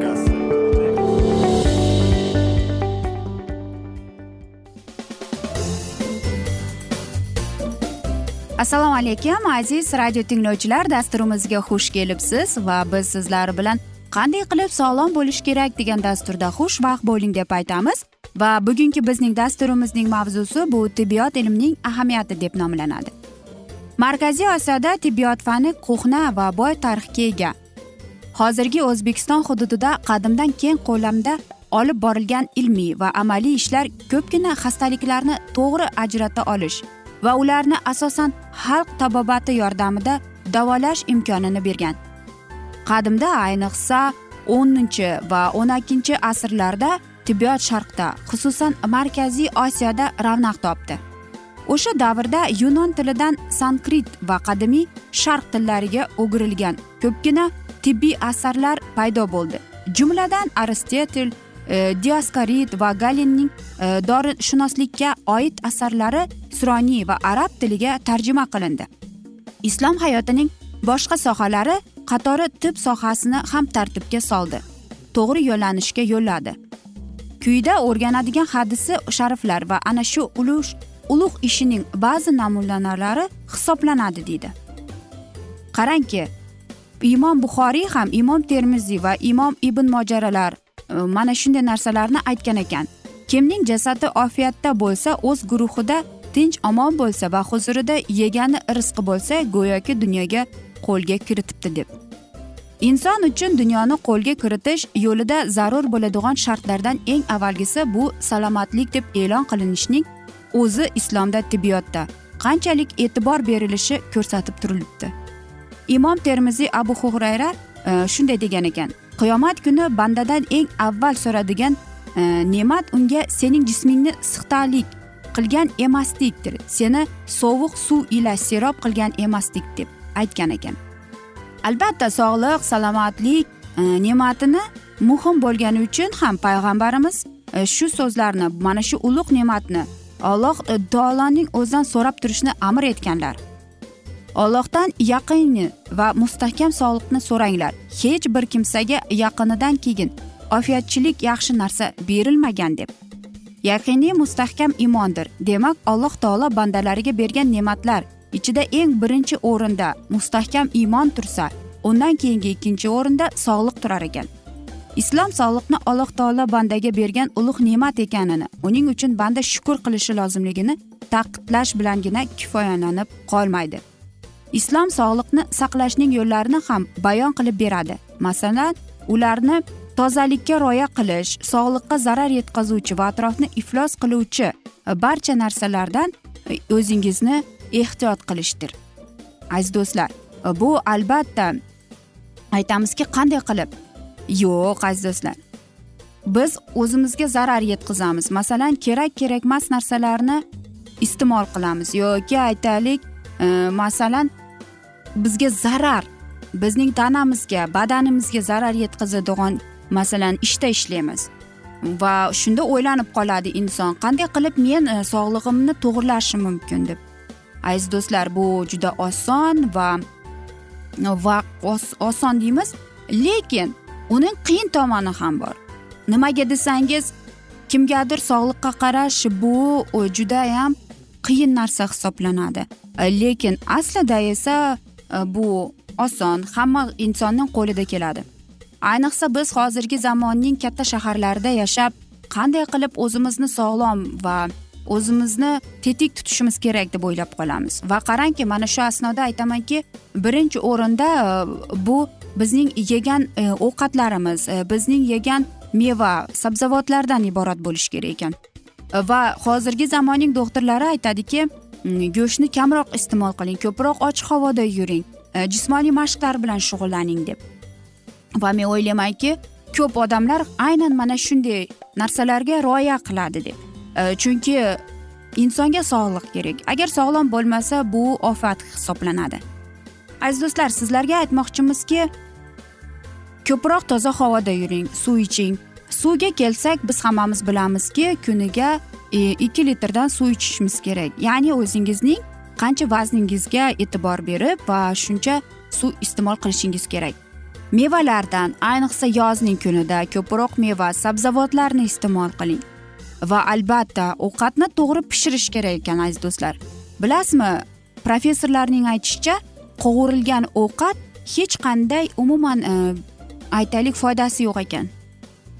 Vegas. assalomu alaykum aziz radio tinglovchilar dasturimizga xush kelibsiz va biz sizlar bilan qanday qilib sog'lom bo'lish kerak degan dasturda xushvaqt bo'ling deb aytamiz. Va bugungi bizning dasturimizning mavzusi bu tibbiyot ilmining ahamiyati deb nomlanadi. Markaziy osiyoda tibbiyot fani ko'hna va boy tarixga ega. Hozirgi o'zbekiston hududida qadimdan keng ko'lamda olib borilgan ilmiy va amaliy ishlar ko'pgina xastaliklarni to'g'ri ajrata olish va ularni asosan xalq tabobati yordamida davolash imkonini bergan. Qadimda ayniqsa o'ninchi va o'n ikkinchi asrlarda tibbiyot sharqda xususan markaziy osiyoda ravnaq topdi. O'sha davrda yunon tilidan sanskrit va qadimiy sharq tillariga o'girilgan ko'pgina tibbiy asarlar paydo bo'ldi. Jumladan aristotel e, va galenning e, dorishunoslikka oid asarlari suroniy va arab tiliga tarjima qilindi. Islom hayotining boshqa sohalari qatori tib sohasini ham tartibga soldi. To'g'ri yo'llanishga yo'lladi. Quyida o'rganadigan hadisi shariflar va ana shu ulush ulug' ishining ba'zi namunalari hisoblanadi deydi. Qarangki imom buxoriy ham imom termiziy va imom ibn mojaralar e, mana shunday narsalarni aytgan ekan. Kimning jasadi ofiyatda bo'lsa o'z guruhida tinch omon bo'lsa va huzurida yegani rizqi bo'lsa go'yoki dunyoga qo'lga kiritibdi deb. Inson uchun dunyoni qo'lga kiritish yo'lida zarur bo'ladigan shartlardan eng avvalgisi bu salomatlik deb e'lon qilinishning o'zi islomda tibbiyotda qanchalik e'tibor berilishi ko'rsatib turilibdi. Imom termiziy abu hurayra e, shunday degan ekan. Qiyomat kuni bandadan eng avval so'radigan e, ne'mat unga sening jismingni siqtalik qilgan emaslikdir. Seni sovuq suv ila serob qilgan emaslik deb aytgan ekan. Albatta sog'lik salomatlik e, ne'matini muhim bo'lgani uchun ham payg'ambarimiz shu so'zlarni mana shu ulug' ne'matni alloh taoloning o'zidan so'rab turishni amr etganlar. Ollohdan yaqinni va mustahkam sog'liqni so'ranglar. Hech bir kimsaga yaqinidan keyin ofiyatchilik yaxshi narsa berilmagan deb. Yaqiniy mustahkam imondir demak alloh taolo bandalariga bergan ne'matlar ichida eng birinchi o'rinda mustahkam iymon tursa undan keyingi ikkinchi o'rinda sog'liq turar ekan. Islom sog'liqni alloh taolo bandaga bergan ulug' ne'mat ekanini uning uchun banda shukur qilishi lozimligini ta'kidlash bilangina kifoyalanib qolmaydi. Islom sog'liqni saqlashning yo'llarini ham bayon qilib beradi. Masalan ularni tozalikka rioya qilish sog'liqqa zarar yetkazuvchi va atrofni iflos qiluvchi e, barcha narsalardan e, o'zingizni ehtiyot qilishdir. Aziz do'stlar e, bu albatta aytamizki qanday qilib? Yo'q aziz do'stlar. Biz o'zimizga zarar yetkazamiz. Masalan kerak kerakmas narsalarni iste'mol qilamiz yoki aytaylik masalan bizga zarar bizning tanamizga badanimizga zarar yetkazadigan masalan ishda ishlaymiz. Va shunda o'ylanib qoladi inson qanday qilib men e, sog'lig'imni to'g'irlashim mumkin deb. Aziz do'stlar bu juda oson va va os, oson deymiz. Lekin uning qiyin tomoni ham bor. Nimaga desangiz kimgadir sog'liqqa qarash bu e, judayam qiyin narsa hisoblanadi. Lekin aslida esa Э, bu oson hamma insonning qo'lida keladi. Ayniqsa biz hozirgi zamonning katta shaharlarida yashab qanday qilib o'zimizni sog'lom va o'zimizni tetik tutishimiz kerak deb o'ylab qolamiz. Va qarangki mana shu asnoda aytamanki birinchi o'rinda e, bu bizning yegan e, ovqatlarimiz e, bizning yegan meva sabzavotlardan iborat bo'lishi kerak ekan. Va hozirgi zamonning doktorlari aytadiki Mm, go'shtni kamroq iste'mol qiling ko'proq ochiq havoda yuring. E, jismoniy mashqlar bilan shug'ullaning deb. Va men o'ylaymanki ko'p odamlar aynan mana shunday narsalarga rioya qiladi deb. E, chunki insonga sog'liq kerak. Agar sog'lom bo'lmasa bu ofat hisoblanadi. Aziz do'stlar sizlarga aytmoqchimizki ko'proq toza havoda yuring suv iching. Suvga kelsak biz hammamiz bilamizki kuniga E, ikki litrdan suv ichishimiz kerak. Ya'ni o'zingizning qancha vazningizga e'tibor berib va shuncha suv iste'mol qilishingiz kerak. Mevalardan ayniqsa yozning kunida ko'proq meva sabzavotlarni iste'mol qiling. Va albatta ovqatni to'g'ri pishirish kerak ekan aziz do'stlar. Bilasizmi professorlarning aytishicha qovurilgan ovqat hech qanday umuman e, aytaylik foydasi yo'q ekan.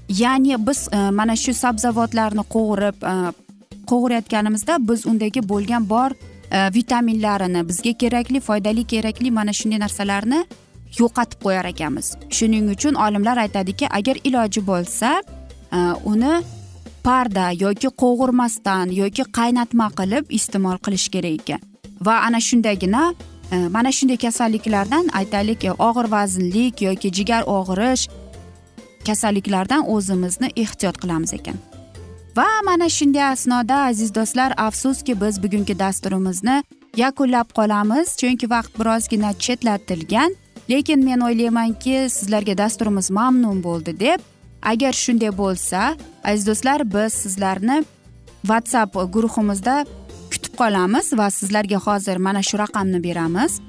Ya'ni biz e, mana shu sabzavotlarni qovurib e, qovurayotganimizda biz undagi bo'lgan bor e, vitaminlarini bizga kerakli foydali kerakli mana shunday narsalarni yo'qotib qo'yar ekanmiz. Shuning uchun olimlar aytadiki agar iloji bo'lsa e, uni parda yoki qovurmasdan yoki qaynatma qilib iste'mol qilish kerak ekan. Va ana shundagina e, mana shunday kasalliklardan aytaylik og'ir vaznlik yoki jigar og'rish kasalliklardan o'zimizni ehtiyot qilamiz ekan. Va mana shunday asnoda aziz do'stlar afsuski biz bugungi dasturimizni yakunlab qolamiz chunki vaqt birozgina chetlatilgan. Lekin men o'ylaymanki sizlarga dasturimiz mamnun bo'ldi deb. Agar shunday bo'lsa aziz do'stlar biz sizlarni whatsapp guruhimizda kutib qolamiz va sizlarga hozir mana shu raqamni beramiz.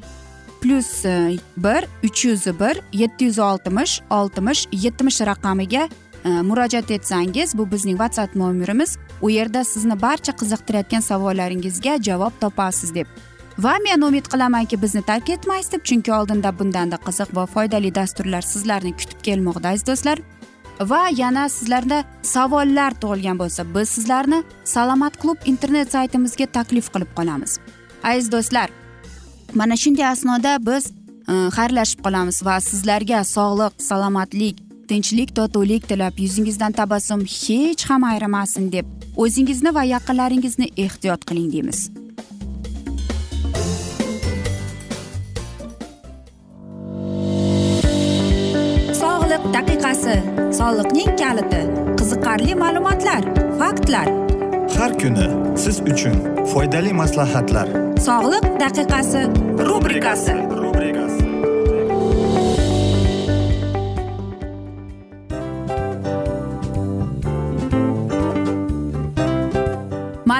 Plyus e, bir uch yuz bir yetti yuz oltmish oltmish yetmish raqamiga Э, murojaat etsangiz bu bizning whatsapp nomerimiz. U yerda sizni barcha qiziqtirayotgan savollaringizga javob topasiz deb. Va men umid qilamanki bizni tark etmaysiz deb. Chunki oldinda bundanda qiziq va foydali dasturlar sizlarni kutib kelmoqda aziz do'stlar. Va yana sizlarda savollar tug'ilgan bo'lsa biz sizlarni salomat klub internet saytimizga taklif qilib qolamiz. Aziz do'stlar mana shunday asnoda biz e, xayrlashib qolamiz va sizlarga sog'lik salomatlik tinchlik totuvlik tilab yuzingizdan tabassum hech ham ayrimasin deb o'zingizni va yaqinlaringizni ehtiyot qiling deymiz. Sog'liq daqiqasi soliqning kaliti qiziqarli ma'lumotlar faktlar. Har kuni siz uchun foydali maslahatlar. Sog'liq daqiqasi rubrikasi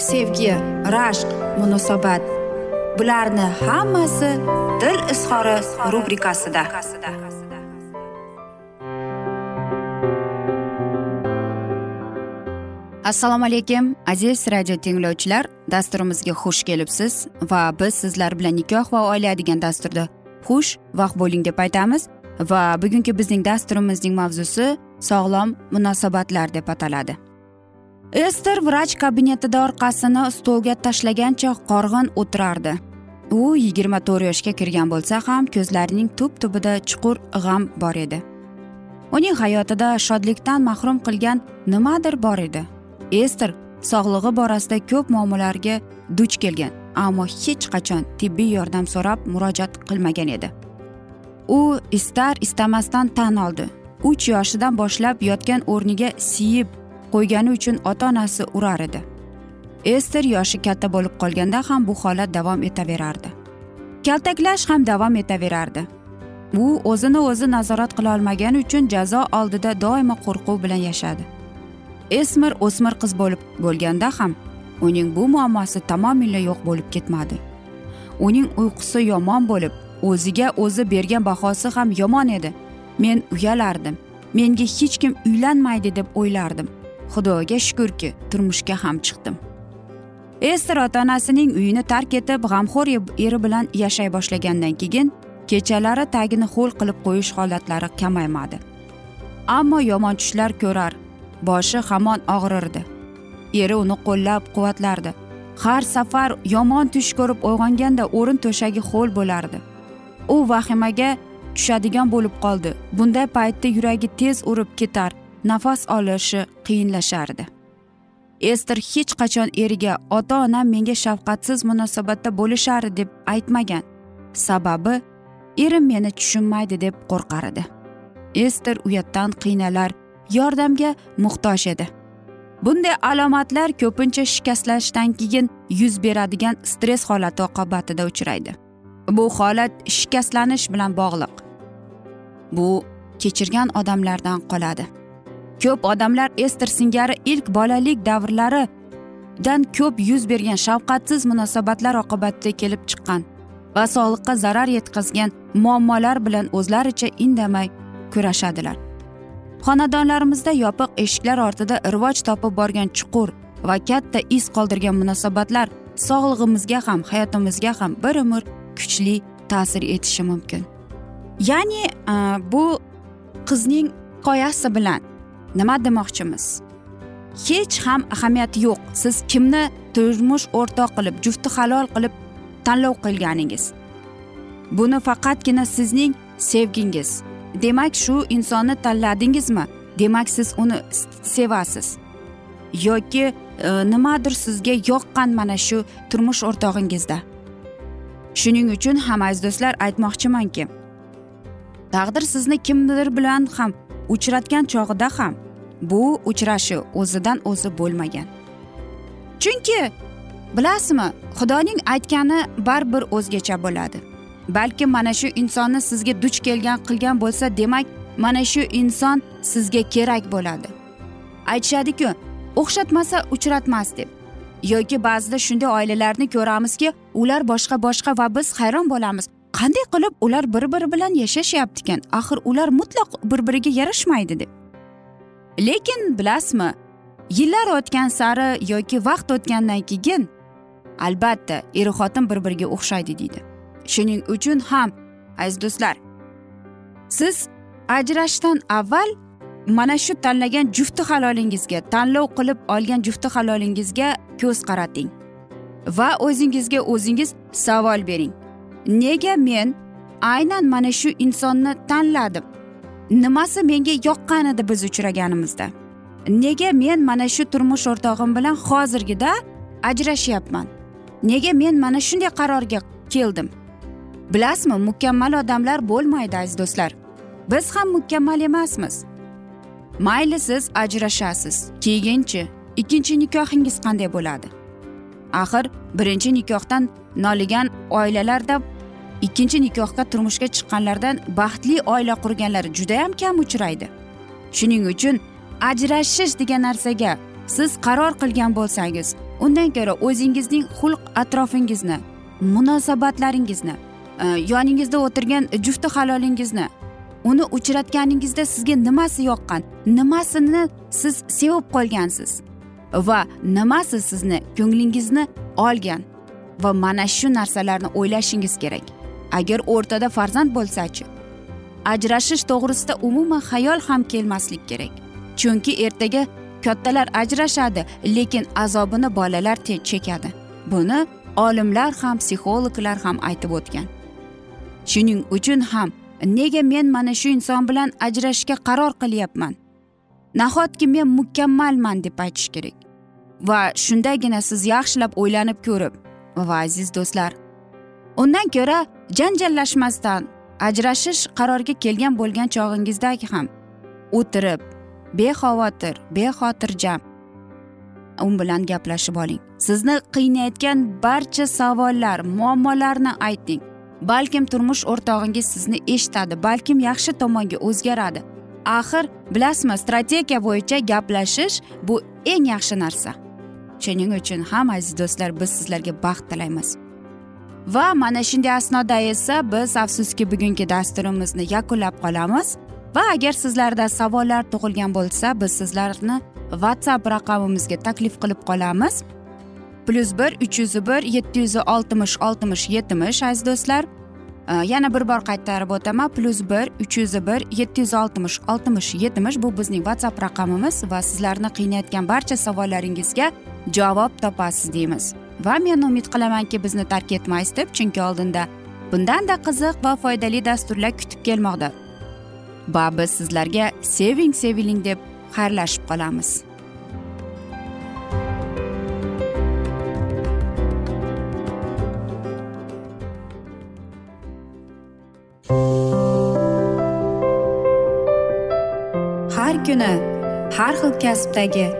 sevgi rashq munosabat. Bularni hammasi dil izhori rubrikasida. Assalomu alaykum aziz radio tinglovchilar. Dasturimizga xush kelibsiz va biz sizlar bilan nikoh va oila degan dasturda xush vaqt bo'ling deb aytamiz va bugungi bizning dasturimizning mavzusi sog'lom munosabatlar deb ataladi. Ester vrach kabinetida orqasini stolga tashlagancha qorg'in o'tirardi. U yigirma to'rt yoshga kirgan bo'lsa ham ko'zlarining tub tubida chuqur g'am bor edi. Uning hayotida shodlikdan mahrum qilgan nimadir bor edi. Ester sog'lig'i borasida ko'p muammolarga duch kelgan ammo hech qachon tibbiy yordam so'rab murojaat qilmagan edi. U istar istamasdan tan oldi. Uch yoshidan boshlab yotgan o'rniga siyib qo'ygani uchun ota onasi urar edi. Ester yoshi katta bo'lib qolganda ham bu holat davom etaverardi. Kaltaklash ham davom etaverardi. U o'zini o'zi nazorat qila olmagani uchun jazo oldida doimo qo'rquv bilan yashadi. Esmir o'smir qiz bo'lib bo'lganda ham uning bu muammosi tamomila yo'q bo'lib ketmadi. Uning uyqusi yomon bo'lib o'ziga o'zi bergan bahosi ham yomon edi. Men uyalardim. Menga hech kim uylanmaydi deb o'ylardim. Xudoga shukurki turmushga ham chiqdim. Ester ota onasining uyini tark etib g'amxo'r eri bilan yashay boshlagandan keyin kechalari tagini ho'l qilib qo'yish holatlari kamaymadi. Ammo yomon tushlar ko'rar boshi hamon og'rirdi. Eri uni qo'llab quvvatlardi. Har safar yomon tush ko'rib uyg'onganda o'rin to'shagi ho'l bo'lardi. U vahimaga tushadigan bo'lib qoldi. Bunday paytda yuragi tez urib ketar. Nafas olishi qiyinlashardi. Ester hech qachon eriga ota onam menga shafqatsiz munosabatda bo'lishardi deb aytmagan. Sababi erim meni tushunmaydi deb qo'rqar edi ester uyatdan qiynalar yordamga muhtoj edi. Bunday alomatlar ko'pincha shikastlashdan keyin yuz beradigan stress holati oqibatida uchraydi. Bu holat shikastlanish bilan bog'liq. Bu kechirgan odamlardan qoladi. Ko'p odamlar ester singari ilk bolalik davrlaridan ko'p yuz bergan shafqatsiz munosabatlar oqibatida kelib chiqqan va sog'liqqa zarar yetkazgan muammolar bilan o'zlaricha indamay kurashadilar. Xonadonlarimizda yopiq eshiklar ortida rivoj topib borgan chuqur va katta iz qoldirgan munosabatlar sog'lig'imizga ham hayotimizga ham bir umr kuchli ta'sir etishi mumkin. Ya'ni bu qizning hikoyasi bilan nima demoqchimiz? Hech ham ahamiyati yo'q. Siz kimni turmush o'rtoq qilib jufti halol qilib tanlov qilganingiz? Buni faqatgina sizning sevgingiz. Demak shu insonni tanladingizmi? Demak siz uni sevasiz. Yoki e, nimadir sizga yoqqan mana shu turmush o'rtog'ingizda. Shuning uchun ham aziz do'stlar aytmoqchimanki taqdir sizni kimdir bilan ham uchratgan chog'ida ham bu uchrashuv o'zidan o'zi bo'lmagan. Chunki bilasizmi xudoning aytgani baribir o'zgacha bo'ladi. Balki mana shu insonni sizga duch kelgan qilgan bo'lsa demak mana shu inson sizga kerak bo'ladi. Aytishadiku o'xshatmasa uchratmas deb. Yoki ba'zida shunday oilalarni ko'ramizki ular boshqa boshqa va biz hayron bo'lamiz. Qanday qilib ular bir biri bilan yashashyapti ekan axir ular mutlaq bir biriga yarashmaydi deb. Lekin bilasizmi yillar o'tgan sari yoki vaqt o'tgandan keyin albatta er xotin bir biriga o'xshaydi deydi. Shuning uchun ham aziz do'stlar siz ajrashishdan avval mana shu tanlagan jufti halolingizga tanlov qilib olgan jufti halolingizga ko'z qarating va o'zingizga o'zingiz savol bering. Nega men aynan mana shu insonni tanladim? Nimasi menga yoqqan edi biz uchraganimizda. Nega men mana shu turmush o'rtog'im bilan hozirgida ajrashyapman? Nega men mana shunday qarorga keldim? Bilasizmi mukammal odamlar bo'lmaydi aziz do'stlar. Biz ham mukammal emasmiz. Mayli siz ajrashasiz. Keyinchi ikkinchi nikohingiz qanday bo'ladi? Axir birinchi nikohdan noligan oilalarda ikkinchi nikohga turmushga chiqqanlardan baxtli oila qurganlar judayam kam uchraydi. Shuning uchun ajrashish degan narsaga siz qaror qilgan bo'lsangiz undan ko'ra o'zingizning xulq atrofingizni munosabatlaringizni e, yoningizda o'tirgan jufti halolingizni uni uchratganingizda sizga nimasi yoqqan nimasini siz sevib qolgansiz? Va nimasi sizni ko'nglingizni olgan va mana shu narsalarni o'ylashingiz kerak. Agar o'rtada farzand bo'lsachi ajrashish to'g'risida umuman xayol ham kelmaslik kerak. Chunki ertaga kattalar ajrashadi lekin azobini bolalar chekadi. Buni olimlar ham psixologlar ham aytib o'tgan. Shuning uchun ham nega men mana shu inson bilan ajrashishga qaror qilyapman? Nahotki men mukammalman deb aytish kerak? Va shundagina siz yaxshilab o'ylanib ko'rib va aziz do'stlar undan ko'ra janjallashmasdan ajrashish qaroriga kelgan bo'lgan chog'ingizdagi ham o'tirib bexavotir bexotirjam u bilan gaplashib oling. Sizni qiynayotgan barcha savollar muammolarni ayting. Balkim turmush o'rtog'ingiz sizni eshitadi balkim yaxshi tomonga o'zgaradi. Axir bilasizmi strategiya bo'yicha gaplashish bu eng yaxshi narsa. Shuning uchun ham aziz do'stlar biz sizlarga baxt tilaymiz. Va mana shunday asnoda esa biz afsuski bugungi dasturimizni yakunlab qolamiz. Va agar sizlarda savollar tug'ilgan bo'lsa biz sizlarni whatsapp raqamimizga taklif qilib qolamiz. Plyus bir uch yuz bir yetti yuz oltmish oltmish yetmish aziz do'stlar. Yana bir bor qaytarib o'taman. Plyus bir uch yuz bir yetti yuz oltmish oltmish yetmish bu bizning whatsapp raqamimiz va sizlarni qiynayotgan barcha savollaringizga javob topasiz deymiz. Va men umid qilamanki bizni tark etmaysiz deb chunki oldinda bundanda qiziq va foydali dasturlar kutib kelmoqda. Va biz sizlarga seving seviling deb xayrlashib qolamiz. Har kuni har xil kasbdagi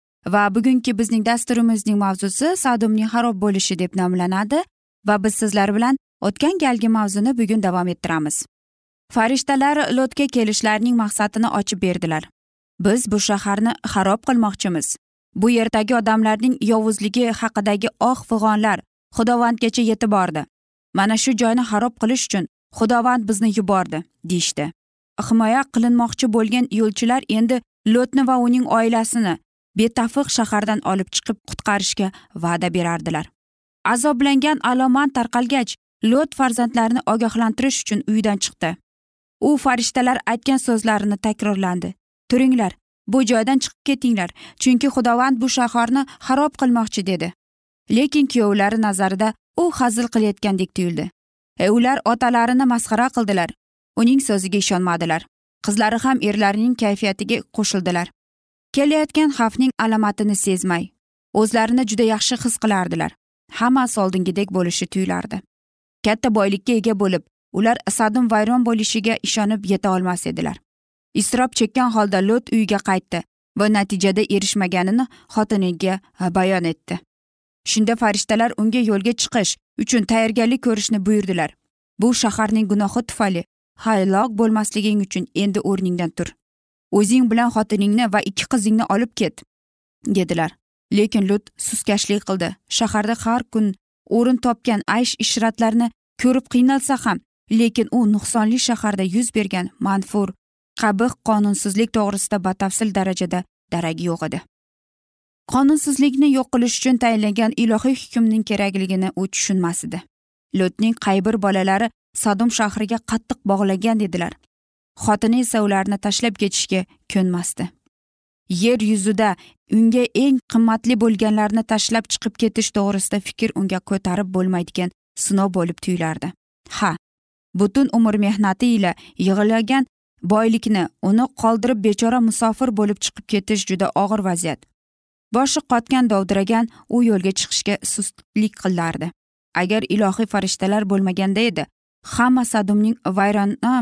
Va bugungi bizning dasturimizning mavzusi sadumning xarob bo'lishi deb nomlanadi va biz sizlar bilan o'tgan galgi mavzuni bugun davom ettiramiz. Farishtalar lotga kelishlarining maqsadini ochib berdilar. Biz bu shaharni xarob qilmoqchimiz. Bu yerdagi odamlarning yovuzligi haqidagi oh fig'onlar xudovandgacha yetib bordi. Mana shu joyni xarob qilish uchun xudovand bizni yubordi deyishdi. Himoya qilinmoqchi bo'lgan yo'lchilar endi lotni va uning oilasini betafiq shahardan olib chiqib qutqarishga va'da berardilar. Azoblangan aloman tarqalgach lot farzandlarini ogohlantirish uchun uydan chiqdi. U farishtalar aytgan so'zlarini takrorlandi. Turinglar bu joydan chiqib ketinglar chunki xudovand bu shaharni xarob qilmoqchi dedi. Lekin kuyovlari nazarida u hazil qilayotgandek tuyuldi. E ular otalarini masxara qildilar. Uning so'ziga ishonmadilar. Qizlari ham erlarining kayfiyatiga qo'shildilar. Kelayotgan xavfning alomatini sezmay o'zlarini juda yaxshi his qilardilar. Hammasi oldingidek bo'lishi tuyulardi. Katta boylikka ega bo'lib ular sadim vayron bo'lishiga ishonib yeta olmas edilar. Iztirob chekkan holda lot uyiga qaytdi va natijada erishmaganini xotiniga e, bayon etdi. Shunda farishtalar unga yo'lga chiqish uchun tayyorgarlik ko'rishni buyurdilar. Bu shaharning gunohi tufayli hayloq bo'lmasliging uchun endi o'rningdan tur. O'zing bilan xotiningni va ikki qizingni olib ket dedilar. Lekin lut suskashlik qildi. Shaharda har kun o'rin topgan aysh ishratlarni ko'rib qiynalsa ham lekin u nuqsonli shaharda yuz bergan manfur qabih qonunsizlik to'g'risida batafsil darajada daragi yo'q edi. Qonunsizlikni yo'q qilish uchun tayinlangan ilohiy hukmning kerakligini u tushunmas edi. Lutning qay bir bolalari sadum shahriga qattiq bog'lagan edilar xotini esa ularni tashlab ketishga ko'nmasdi. Yer yuzida unga eng qimmatli bo'lganlarni tashlab chiqib ketish to'g'risida fikr unga ko'tarib bo'lmaydigan sinov bo'lib tuyulardi. Ha butun umr mehnati ila yig'ilgan boylikni uni qoldirib bechora musofir bo'lib chiqib ketish juda og'ir vaziyat. Boshi qotgan dovdiragan u yo'lga chiqishga sustlik qilardi. Agar ilohiy farishtalar bo'lmaganda edi hamma sadumning vayrona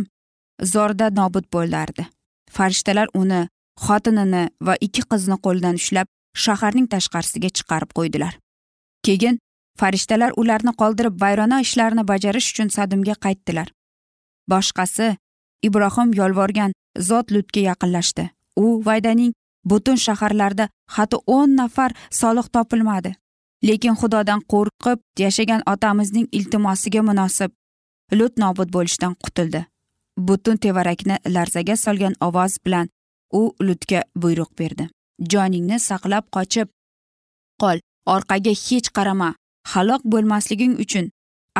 zorda nobud bo'lardi. Farishtalar uni xotinini va ikki qizni qo'lidan ushlab shaharning tashqarisiga chiqarib qo'ydilar. Keyin farishtalar ularni qoldirib vayrona ishlarini bajarish uchun sadumga qaytdilar. Boshqasi ibrohim yolvorgan zot lutga yaqinlashdi. U vaydaning butun shaharlarda hatto o'n nafar solih topilmadi. Lekin xudodan qo'rqib yashagan otamizning iltimosiga munosib lut nobud bo'lishdan qutuldi. Butun tevarakni larzaga solgan ovoz bilan u lutga buyruq berdi. Joningni saqlab qochib qol orqaga hech qarama. Halok bo'lmasliging uchun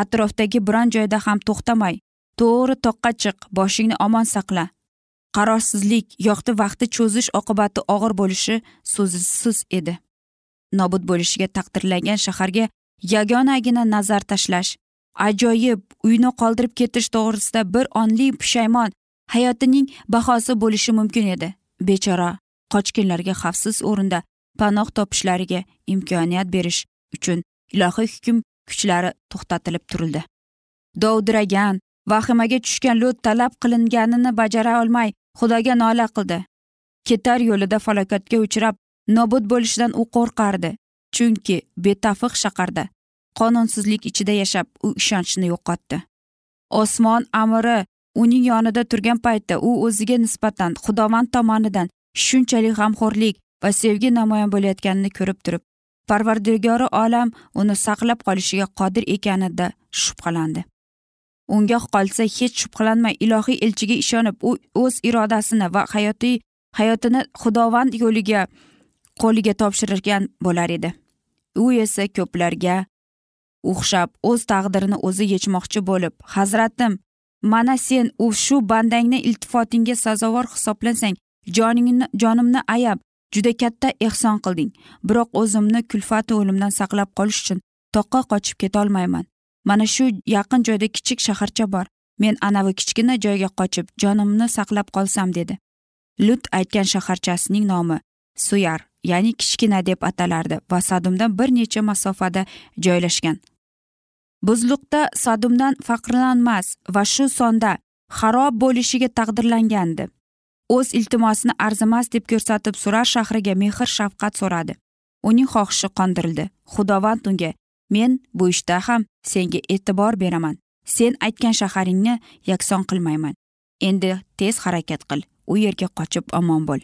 atrofdagi biron joyda ham to'xtamay. To'g'ri toqqa chiq boshingni omon saqla. Qarorsizlik yoqti vaqti cho'zish oqibati og'ir bo'lishi so'zsiz edi. Nobud bo'lishiga taqdirlangan shaharga yagonagina nazar tashlash ajoyib uyni qoldirib ketish to'g'risida bir onli pushaymon hayotining bahosi bo'lishi mumkin edi. Bechora qochqinlarga xavfsiz o'rinda panoh topishlariga imkoniyat berish uchun ilohiy hukm kuchlari to'xtatilib turildi. Dovdiragan vahimaga tushgan lut talab qilinganini bajara olmay xudoga nola qildi. Ketar yo'lida falokatga uchrab nobud bo'lishidan u qo'rqardi chunki betafiq shaharda qonunsizlik ichida yashab u ishonchni yo'qotdi. Osmon amiri uning yonida turgan paytda u o'ziga nisbatan xudovand tomonidan shunchalik g'amxo'rlik va sevgi namoyon bo'layotganini ko'rib turib parvardigori olam uni saqlab qolishiga qodir ekanida shubhalandi. Unga qolsa hech shubhalanmay ilohiy elchiga ishonib u o'z irodasini va hayotiy hayotini xudovand yo'liga qo'liga topshirgan bo'lar edi. U esa ko'plarga o'xshab o'z taqdirini o'zi yechmoqchi bo'lib hazratim mana sen u shu bandangni iltifotingga sazovor hisoblasang joningni jonimni ayab juda katta ehson qilding. Biroq o'zimni kulfati o'limdan saqlab qolish uchun toqqa qochib ketolmayman. Mana shu yaqin joyda kichik shaharcha bor. Men anavi kichkina joyga qochib jonimni saqlab qolsam dedi. Lut aytgan shaharchasining nomi suyar. Ya'ni kichkina deb atalardi va sadumdan bir necha masofada joylashgan. Buzluqda sadumdan faqrlanmas va shu sonda xarob bo'lishiga taqdirlangandi. O'z iltimosini arzimas deb ko'rsatib surar shahriga mehr shafqat so'radi. Uning xohishi qondirildi. Xudovand unga men bu ishda ham senga e'tibor beraman. Sen aytgan shaharingni yakson qilmayman. Endi tez harakat qil. U yerga qochib omon bo'l.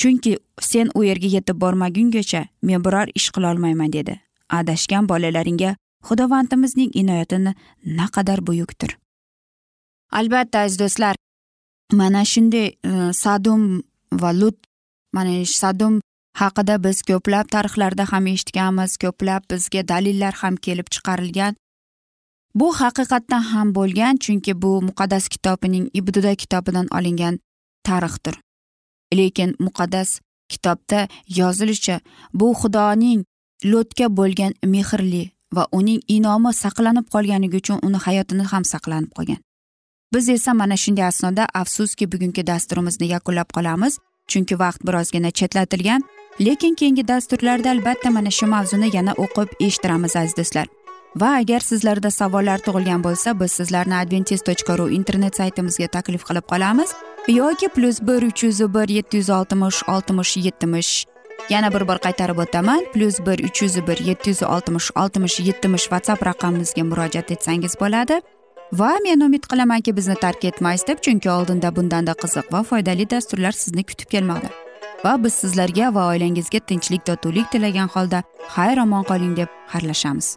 Chunki sen u yerga yetib bormagungacha men biror ish qilolmayman dedi. Adashgan bolalaringga xudovandimizning inoyatini naqadar buyukdir. Albatta aziz do'stlar mana shunday e, sadum va lut mana sadum haqida biz ko'plab tarixlarda ham eshitganmiz ko'plab bizga dalillar ham kelib chiqarilgan. Bu haqiqatdan ham bo'lgan chunki bu muqaddas kitobining ibtido kitobidan olingan tarixdir. Lekin muqaddas kitobda yozilishicha bu xudoning lotga bo'lgan mehrli va uning inomi saqlanib qolganligi uchun uni hayotini ham saqlanib qolgan. Biz esa mana shunday asnoda afsuski bugungi dasturimizni yakunlab qolamiz chunki vaqt birozgina chetlatilgan lekin keyingi dasturlarda albatta mana shu mavzuni yana o'qib eshittiramiz aziz do'stlar. Va agar sizlarda savollar tug'ilgan bo'lsa biz sizlarni adventis tochka ru internet saytimizga taklif qilib qolamiz. Yoki plyus bir uch yuz bir yetti yuz oltmish oltmish yetmish. Yana bir bor qaytarib o'taman. Plyus bir uch yuz bir yetti yuz oltmish oltmish yetmish whatsapp raqamimizga murojaat etsangiz bo'ladi. Va men umid qilamanki bizni tark etmaysiz deb chunki oldinda bundanda qiziq va foydali dasturlar sizni kutib kelmoqda. Va biz sizlarga va oilangizga tinchlik totuvlik tilagan holda xayr omon qoling deb xayrlashamiz.